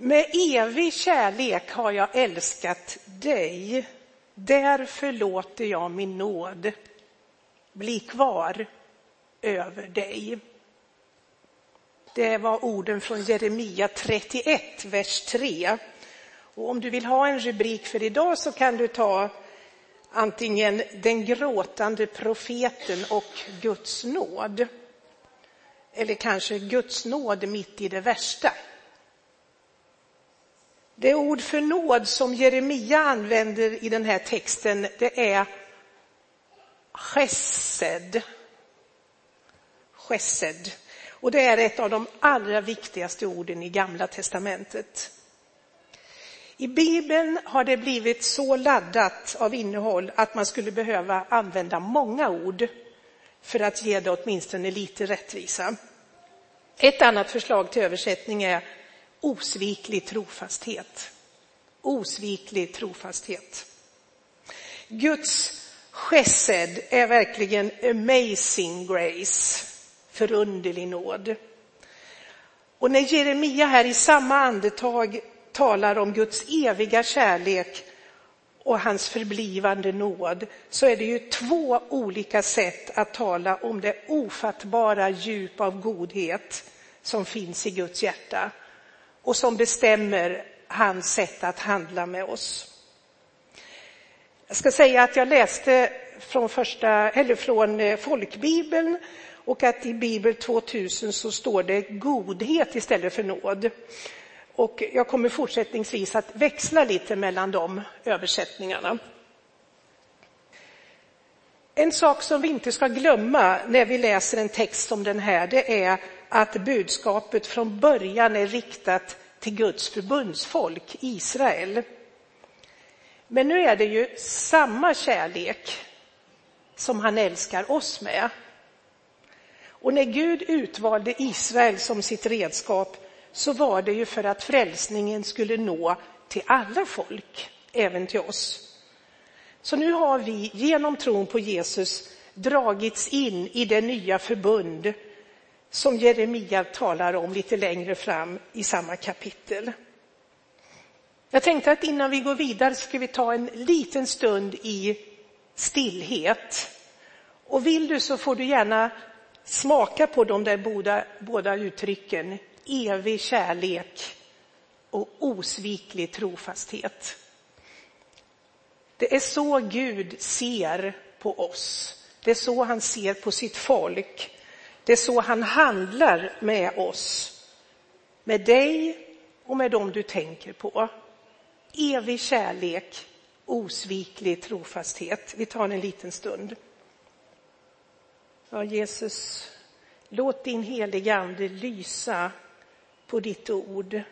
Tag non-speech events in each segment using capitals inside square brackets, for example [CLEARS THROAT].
Med evig kärlek har jag älskat dig. Därför låter jag min nåd bli kvar över dig. Det var orden från Jeremia 31, vers 3. Och om du vill ha en rubrik för idag så kan du ta antingen Den gråtande profeten och Guds nåd. Eller kanske Guds nåd mitt i det värsta. Det ord för nåd som Jeremia använder i den här texten det är chesed. Chesed. Och det är ett av de allra viktigaste orden i Gamla testamentet. I Bibeln har det blivit så laddat av innehåll att man skulle behöva använda många ord för att ge det åtminstone lite rättvisa. Ett annat förslag till översättning är osviklig trofasthet. Osviklig trofasthet. Guds chesed är verkligen amazing grace, förunderlig nåd. Och när Jeremia här i samma andetag talar om Guds eviga kärlek och hans förblivande nåd så är det ju två olika sätt att tala om det ofattbara djup av godhet som finns i Guds hjärta och som bestämmer hans sätt att handla med oss. Jag ska säga att jag läste från, första, eller från eh, folkbibeln och att i Bibel 2000 så står det godhet istället för nåd. Och jag kommer fortsättningsvis att växla lite mellan de översättningarna. En sak som vi inte ska glömma när vi läser en text som den här, det är att budskapet från början är riktat till Guds förbundsfolk, Israel. Men nu är det ju samma kärlek som han älskar oss med. Och när Gud utvalde Israel som sitt redskap så var det ju för att frälsningen skulle nå till alla folk, även till oss. Så nu har vi genom tron på Jesus dragits in i det nya förbund som Jeremia talar om lite längre fram i samma kapitel. Jag tänkte att innan vi går vidare ska vi ta en liten stund i stillhet. Och vill du så får du gärna smaka på de där båda, båda uttrycken, evig kärlek och osviklig trofasthet. Det är så Gud ser på oss. Det är så han ser på sitt folk. Det är så han handlar med oss. Med dig och med dem du tänker på. Evig kärlek, osviklig trofasthet. Vi tar en liten stund. Ja, Jesus, låt din heliga ande lysa på ditt ord.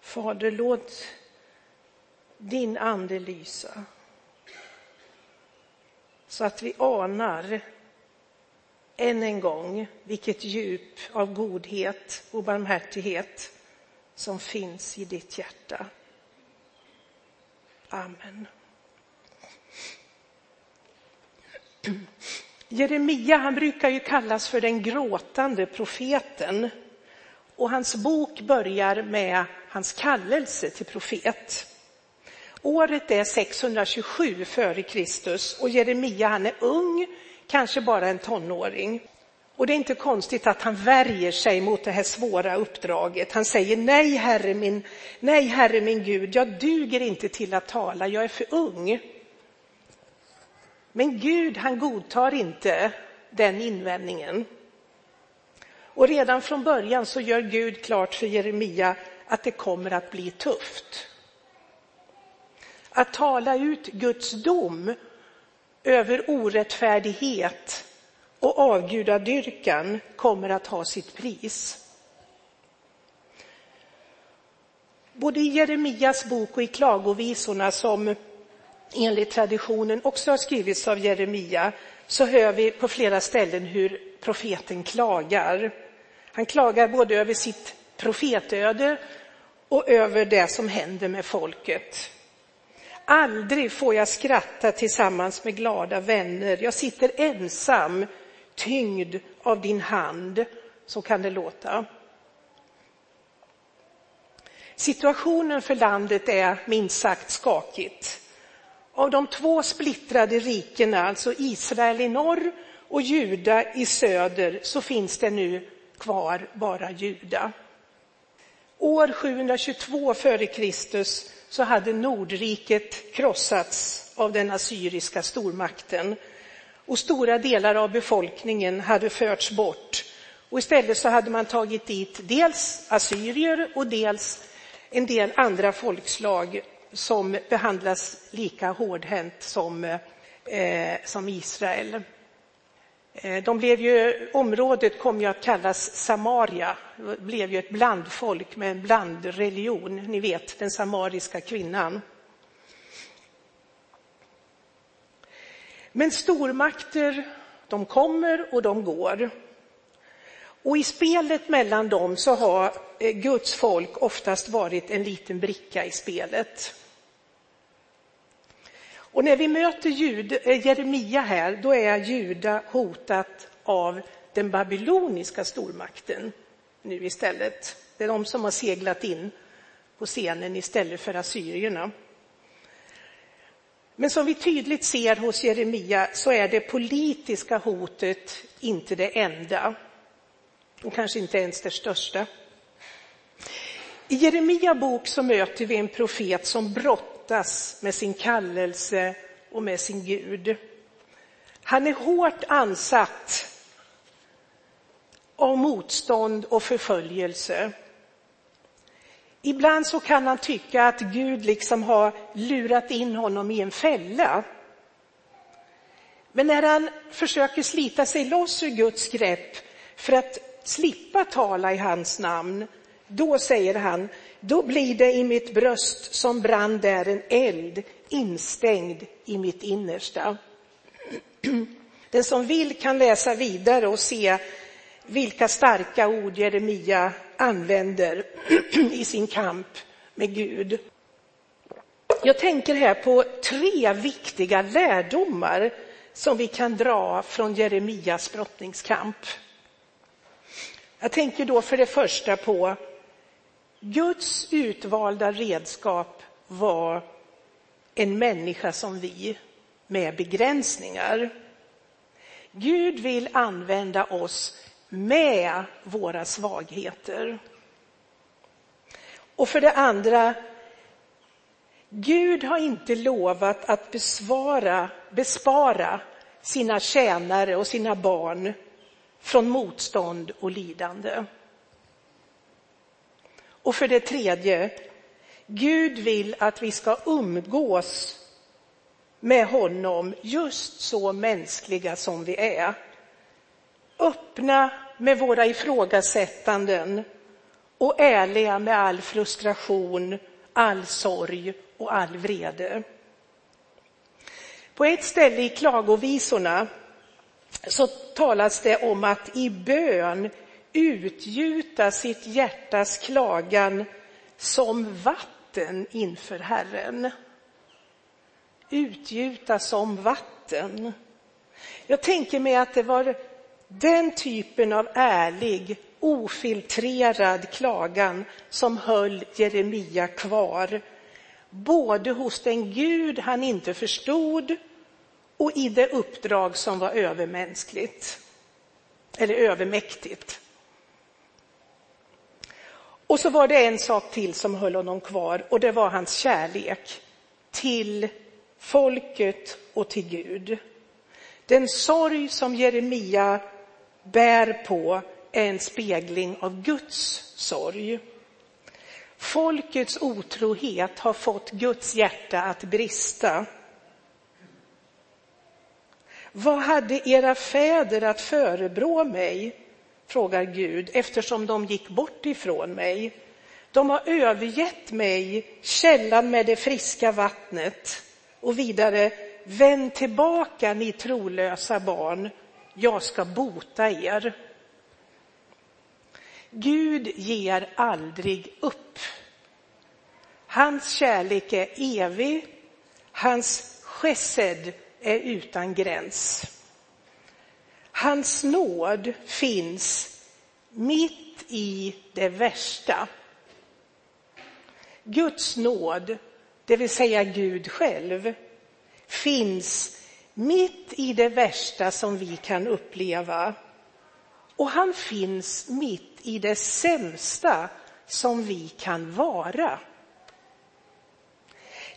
Fader, låt din ande lysa så att vi anar än en gång vilket djup av godhet och barmhärtighet som finns i ditt hjärta. Amen. Jeremia han brukar ju kallas för den gråtande profeten och hans bok börjar med hans kallelse till profet. Året är 627 före Kristus och Jeremia han är ung, kanske bara en tonåring. Och det är inte konstigt att han värjer sig mot det här svåra uppdraget. Han säger nej herre min, nej herre min Gud, jag duger inte till att tala, jag är för ung. Men Gud han godtar inte den invändningen. Och redan från början så gör Gud klart för Jeremia att det kommer att bli tufft. Att tala ut Guds dom över orättfärdighet och avgudadyrkan kommer att ha sitt pris. Både i Jeremias bok och i klagovisorna som enligt traditionen också har skrivits av Jeremia så hör vi på flera ställen hur profeten klagar. Han klagar både över sitt profetöde och över det som händer med folket. Aldrig får jag skratta tillsammans med glada vänner. Jag sitter ensam, tyngd av din hand. Så kan det låta. Situationen för landet är minst sagt skakigt. Av de två splittrade rikena, alltså Israel i norr och Juda i söder, så finns det nu kvar bara Juda. År 722 f.Kr så hade Nordriket krossats av den assyriska stormakten och stora delar av befolkningen hade förts bort. Och istället så hade man tagit dit dels assyrier och dels en del andra folkslag som behandlas lika hårdhänt som, eh, som Israel. Eh, de blev ju, området kom ju att kallas Samaria, det blev ju ett blandfolk med en blandreligion, ni vet den samariska kvinnan. Men stormakter, de kommer och de går. Och i spelet mellan dem så har eh, Guds folk oftast varit en liten bricka i spelet. Och när vi möter Jud, eh, Jeremia här, då är Juda hotat av den babyloniska stormakten nu istället. Det är de som har seglat in på scenen istället för assyrierna. Men som vi tydligt ser hos Jeremia så är det politiska hotet inte det enda och kanske inte ens det största. I Jeremia bok så möter vi en profet som brottas med sin kallelse och med sin Gud. Han är hårt ansatt av motstånd och förföljelse. Ibland så kan han tycka att Gud liksom har lurat in honom i en fälla. Men när han försöker slita sig loss ur Guds grepp för att slippa tala i hans namn, då säger han, då blir det i mitt bröst som brann där en eld instängd i mitt innersta. [CLEARS THROAT] Den som vill kan läsa vidare och se vilka starka ord Jeremia använder [CLEARS THROAT] i sin kamp med Gud. Jag tänker här på tre viktiga lärdomar som vi kan dra från Jeremias brottningskamp. Jag tänker då för det första på Guds utvalda redskap var en människa som vi med begränsningar. Gud vill använda oss med våra svagheter. Och för det andra, Gud har inte lovat att besvara, bespara sina tjänare och sina barn från motstånd och lidande. Och för det tredje, Gud vill att vi ska umgås med honom just så mänskliga som vi är. Öppna med våra ifrågasättanden och ärliga med all frustration, all sorg och all vrede. På ett ställe i klagovisorna så talas det om att i bön utgjuta sitt hjärtas klagan som vatten inför Herren. Utgjuta som vatten. Jag tänker mig att det var den typen av ärlig, ofiltrerad klagan som höll Jeremia kvar, både hos den Gud han inte förstod och i det uppdrag som var övermänskligt, eller övermäktigt. Och så var det en sak till som höll honom kvar och det var hans kärlek till folket och till Gud. Den sorg som Jeremia bär på är en spegling av Guds sorg. Folkets otrohet har fått Guds hjärta att brista. Vad hade era fäder att förebrå mig? Frågar Gud, eftersom de gick bort ifrån mig. De har övergett mig, källan med det friska vattnet. Och vidare, vänd tillbaka ni trolösa barn, jag ska bota er. Gud ger aldrig upp. Hans kärlek är evig, hans chesed är utan gräns. Hans nåd finns mitt i det värsta. Guds nåd, det vill säga Gud själv, finns mitt i det värsta som vi kan uppleva. Och han finns mitt i det sämsta som vi kan vara.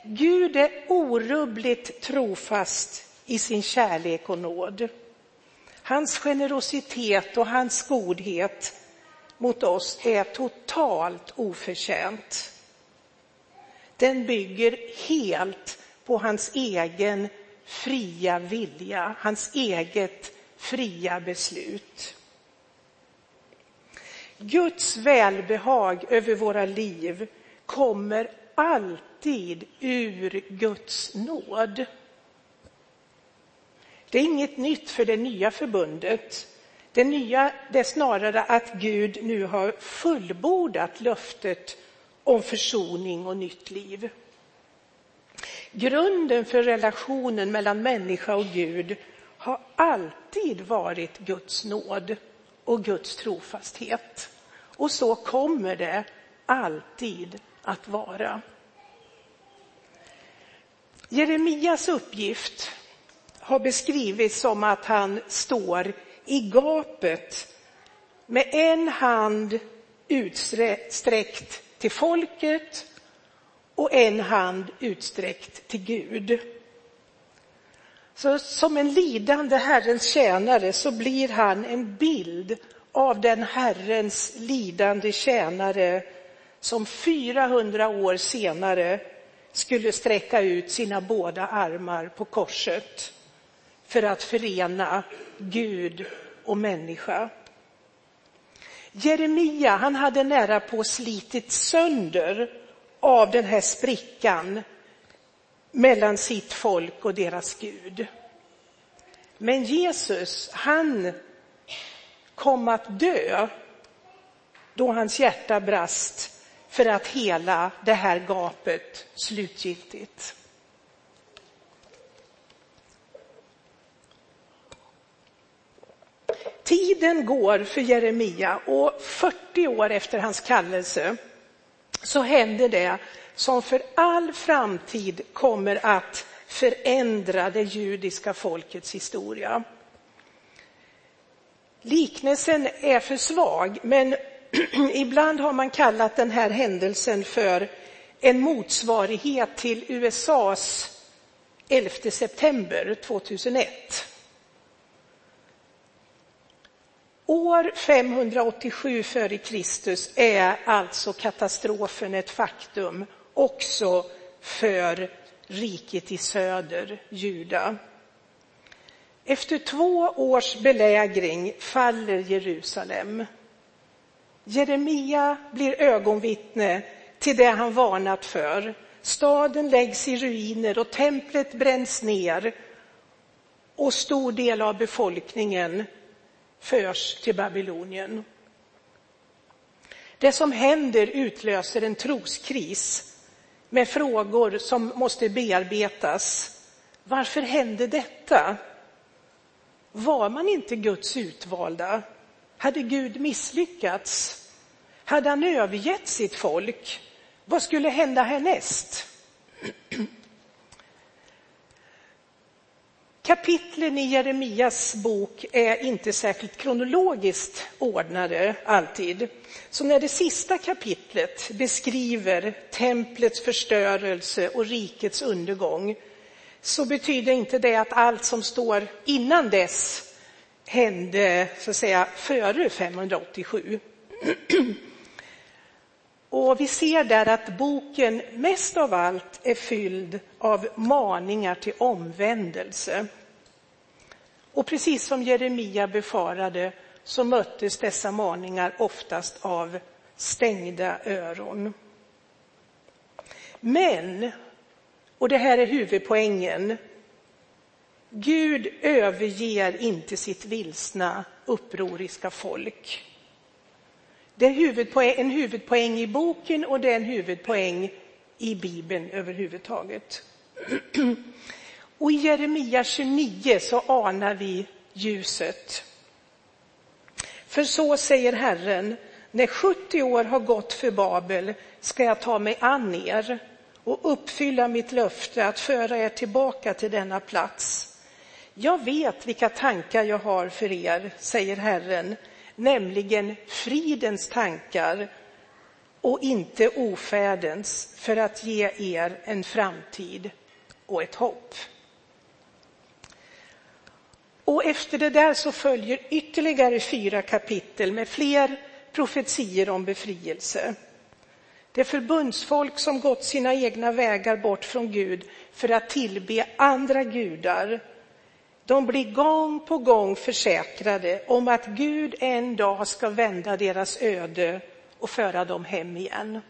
Gud är orubbligt trofast i sin kärlek och nåd. Hans generositet och hans godhet mot oss är totalt oförtjänt. Den bygger helt på hans egen fria vilja, hans eget fria beslut. Guds välbehag över våra liv kommer alltid ur Guds nåd. Det är inget nytt för det nya förbundet. Det nya det är snarare att Gud nu har fullbordat löftet om försoning och nytt liv. Grunden för relationen mellan människa och Gud har alltid varit Guds nåd och Guds trofasthet. Och så kommer det alltid att vara. Jeremias uppgift har beskrivits som att han står i gapet med en hand utsträckt till folket och en hand utsträckt till Gud. Så som en lidande Herrens tjänare så blir han en bild av den Herrens lidande tjänare som 400 år senare skulle sträcka ut sina båda armar på korset för att förena Gud och människa. Jeremia, han hade nära på slitit sönder av den här sprickan mellan sitt folk och deras Gud. Men Jesus, han kom att dö då hans hjärta brast för att hela det här gapet slutgiltigt. Tiden går för Jeremia och 40 år efter hans kallelse så händer det som för all framtid kommer att förändra det judiska folkets historia. Liknelsen är för svag, men [CLEARS THROAT] ibland har man kallat den här händelsen för en motsvarighet till USAs 11 september 2001. År 587 f.Kr. är alltså katastrofen ett faktum också för riket i söder, Juda. Efter två års belägring faller Jerusalem. Jeremia blir ögonvittne till det han varnat för. Staden läggs i ruiner och templet bränns ner och stor del av befolkningen förs till Babylonien. Det som händer utlöser en troskris med frågor som måste bearbetas. Varför hände detta? Var man inte Guds utvalda? Hade Gud misslyckats? Hade han övergett sitt folk? Vad skulle hända härnäst? Kapitlen i Jeremias bok är inte särskilt kronologiskt ordnade alltid. Så när det sista kapitlet beskriver templets förstörelse och rikets undergång så betyder inte det att allt som står innan dess hände så att säga före 587. [CLEARS THROAT] Och vi ser där att boken mest av allt är fylld av maningar till omvändelse. Och precis som Jeremia befarade så möttes dessa maningar oftast av stängda öron. Men, och det här är huvudpoängen, Gud överger inte sitt vilsna, upproriska folk. Det är huvudpoäng, en huvudpoäng i boken och det är en huvudpoäng i Bibeln överhuvudtaget. [CLEARS THROAT] Och i Jeremia 29 så anar vi ljuset. För så säger Herren, när 70 år har gått för Babel ska jag ta mig an er och uppfylla mitt löfte att föra er tillbaka till denna plats. Jag vet vilka tankar jag har för er, säger Herren, nämligen fridens tankar och inte ofärdens för att ge er en framtid och ett hopp. Och efter det där så följer ytterligare fyra kapitel med fler profetier om befrielse. Det förbundsfolk som gått sina egna vägar bort från Gud för att tillbe andra gudar, de blir gång på gång försäkrade om att Gud en dag ska vända deras öde och föra dem hem igen.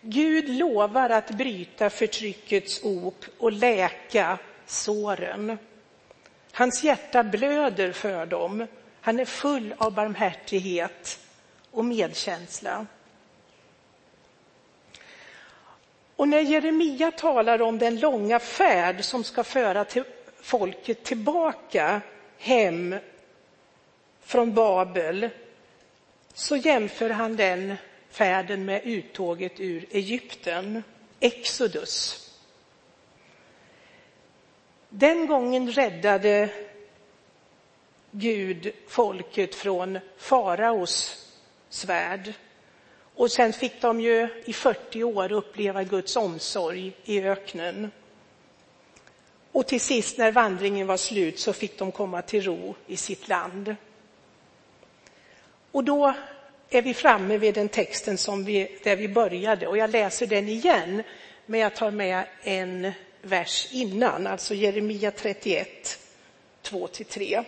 Gud lovar att bryta förtryckets ok och läka såren. Hans hjärta blöder för dem. Han är full av barmhärtighet och medkänsla. Och när Jeremia talar om den långa färd som ska föra till folket tillbaka hem från Babel så jämför han den färden med uttåget ur Egypten, Exodus. Den gången räddade Gud folket från faraos svärd. Och sen fick de ju i 40 år uppleva Guds omsorg i öknen. Och till sist när vandringen var slut så fick de komma till ro i sitt land. Och då är vi framme vid den texten som vi, där vi började och jag läser den igen, men jag tar med en vers innan, alltså Jeremia 31, 2-3.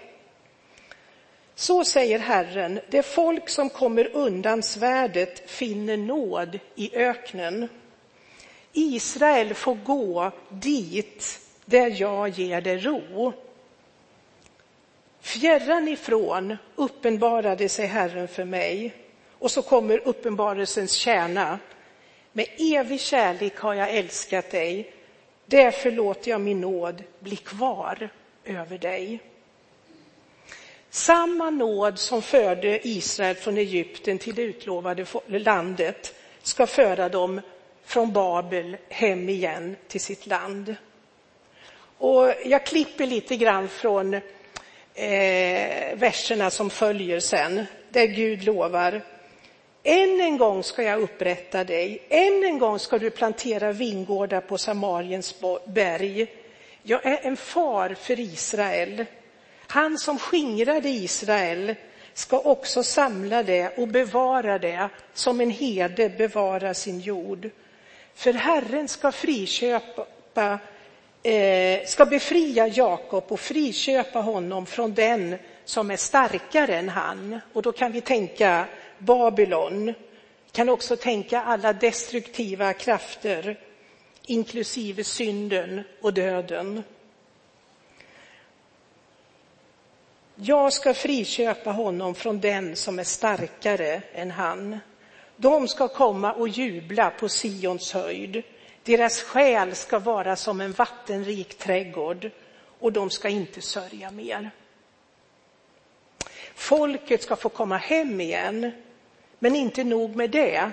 Så säger Herren, det folk som kommer undan svärdet finner nåd i öknen. Israel får gå dit där jag ger dig ro. Fjärran ifrån uppenbarade sig Herren för mig. Och så kommer uppenbarelsens kärna. Med evig kärlek har jag älskat dig. Därför låter jag min nåd bli kvar över dig. Samma nåd som förde Israel från Egypten till det utlovade landet ska föra dem från Babel hem igen till sitt land. Och jag klipper lite grann från eh, verserna som följer sen, där Gud lovar än en gång ska jag upprätta dig, än en gång ska du plantera vingårdar på Samariens berg. Jag är en far för Israel. Han som skingrade Israel ska också samla det och bevara det som en herde bevarar sin jord. För Herren ska friköpa eh, ska befria Jakob och friköpa honom från den som är starkare än han. Och då kan vi tänka Babylon, vi kan också tänka alla destruktiva krafter, inklusive synden och döden. Jag ska friköpa honom från den som är starkare än han. De ska komma och jubla på Sions höjd. Deras själ ska vara som en vattenrik trädgård och de ska inte sörja mer. Folket ska få komma hem igen, men inte nog med det.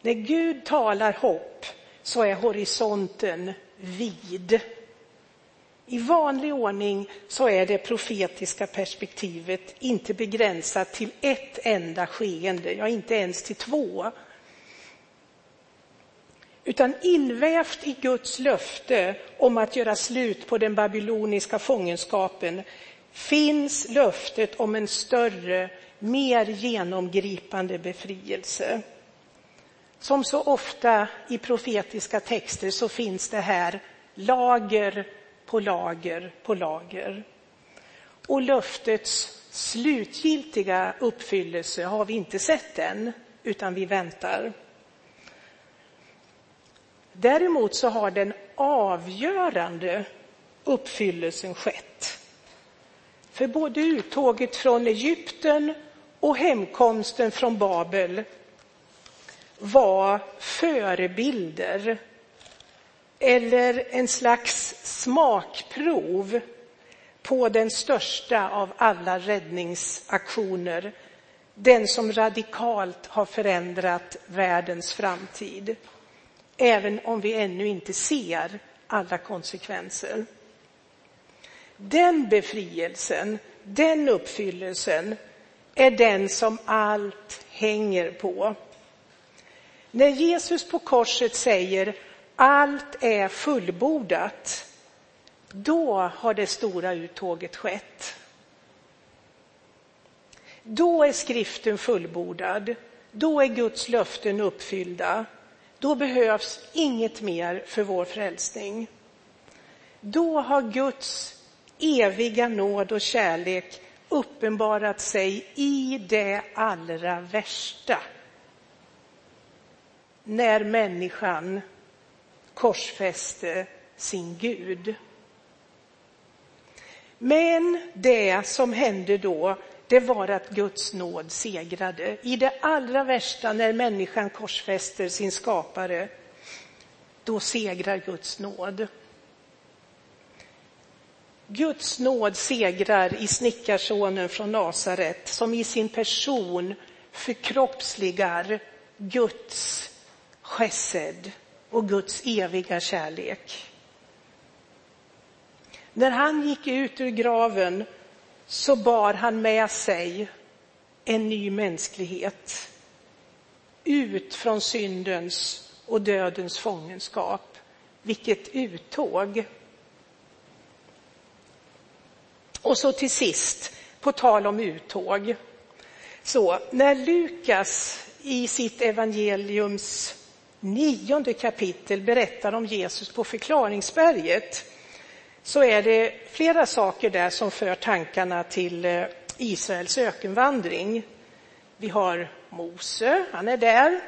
När Gud talar hopp så är horisonten vid. I vanlig ordning så är det profetiska perspektivet inte begränsat till ett enda skeende, ja inte ens till två. Utan invävt i Guds löfte om att göra slut på den babyloniska fångenskapen finns löftet om en större, mer genomgripande befrielse. Som så ofta i profetiska texter så finns det här lager på lager på lager. Och löftets slutgiltiga uppfyllelse har vi inte sett än, utan vi väntar. Däremot så har den avgörande uppfyllelsen skett. För både uttåget från Egypten och hemkomsten från Babel var förebilder eller en slags smakprov på den största av alla räddningsaktioner, Den som radikalt har förändrat världens framtid. Även om vi ännu inte ser alla konsekvenser. Den befrielsen, den uppfyllelsen är den som allt hänger på. När Jesus på korset säger allt är fullbordat, då har det stora uttåget skett. Då är skriften fullbordad. Då är Guds löften uppfyllda. Då behövs inget mer för vår frälsning. Då har Guds eviga nåd och kärlek uppenbarat sig i det allra värsta. När människan korsfäste sin Gud. Men det som hände då, det var att Guds nåd segrade. I det allra värsta, när människan korsfäster sin skapare, då segrar Guds nåd. Guds nåd segrar i snickarsonen från Nasaret som i sin person förkroppsligar Guds chesed och Guds eviga kärlek. När han gick ut ur graven så bar han med sig en ny mänsklighet ut från syndens och dödens fångenskap. Vilket uttåg! Och så till sist, på tal om uttåg. Så när Lukas i sitt evangeliums nionde kapitel berättar om Jesus på förklaringsberget så är det flera saker där som för tankarna till eh, Israels ökenvandring. Vi har Mose, han är där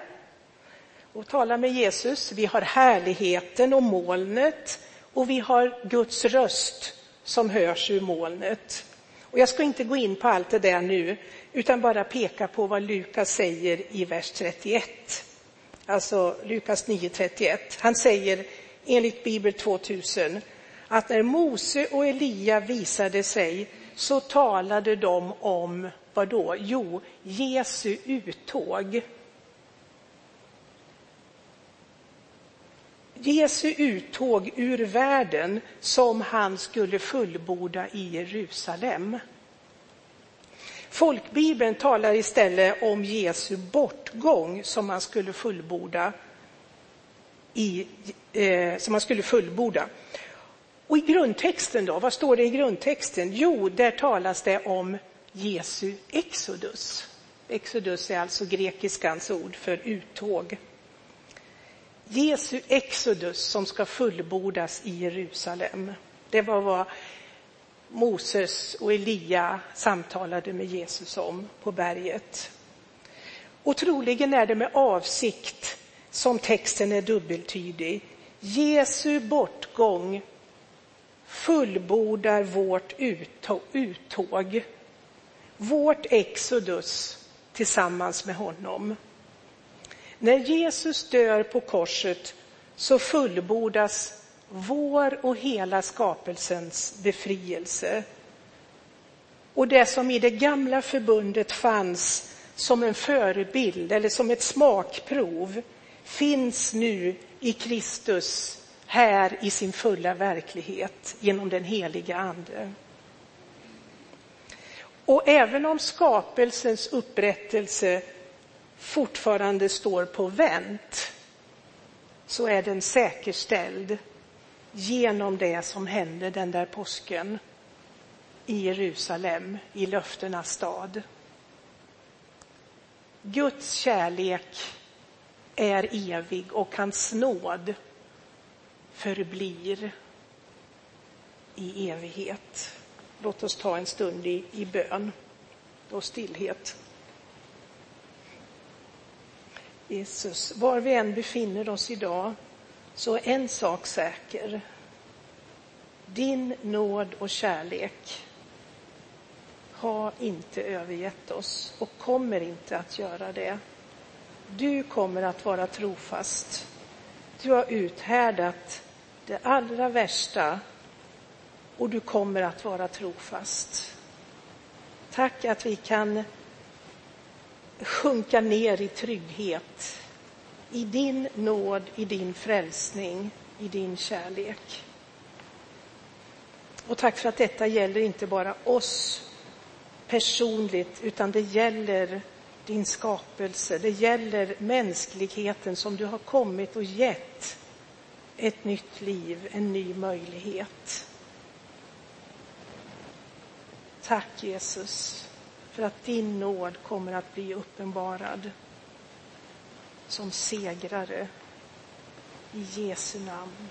och talar med Jesus. Vi har härligheten och molnet och vi har Guds röst som hörs ur molnet. Och jag ska inte gå in på allt det där nu, utan bara peka på vad Lukas säger i vers 31. Alltså Lukas 9.31. Han säger enligt Bibel 2000 att när Mose och Elia visade sig så talade de om vad då? Jo, Jesu uttåg. Jesu uttåg ur världen som han skulle fullborda i Jerusalem. Folkbibeln talar istället om Jesu bortgång som han skulle fullborda. I, eh, som han skulle fullborda. Och i grundtexten då, vad står det i grundtexten? Jo, där talas det om Jesu exodus. Exodus är alltså grekiskans ord för uttåg. Jesu exodus som ska fullbordas i Jerusalem. Det var vad Moses och Elia samtalade med Jesus om på berget. Och troligen är det med avsikt som texten är dubbeltydig. Jesu bortgång fullbordar vårt uttåg, vårt exodus tillsammans med honom. När Jesus dör på korset så fullbordas vår och hela skapelsens befrielse. Och det som i det gamla förbundet fanns som en förebild eller som ett smakprov finns nu i Kristus här i sin fulla verklighet genom den heliga Ande. Och även om skapelsens upprättelse fortfarande står på vänt så är den säkerställd genom det som hände den där påsken i Jerusalem, i löftenas stad. Guds kärlek är evig och hans nåd förblir i evighet. Låt oss ta en stund i, i bön och stillhet. Jesus, var vi än befinner oss idag så är en sak säker. Din nåd och kärlek har inte övergett oss och kommer inte att göra det. Du kommer att vara trofast. Du har uthärdat det allra värsta och du kommer att vara trofast. Tack att vi kan sjunka ner i trygghet i din nåd, i din frälsning, i din kärlek. Och tack för att detta gäller inte bara oss personligt, utan det gäller din skapelse. Det gäller mänskligheten som du har kommit och gett ett nytt liv, en ny möjlighet. Tack Jesus för att din nåd kommer att bli uppenbarad som segrare. I Jesu namn.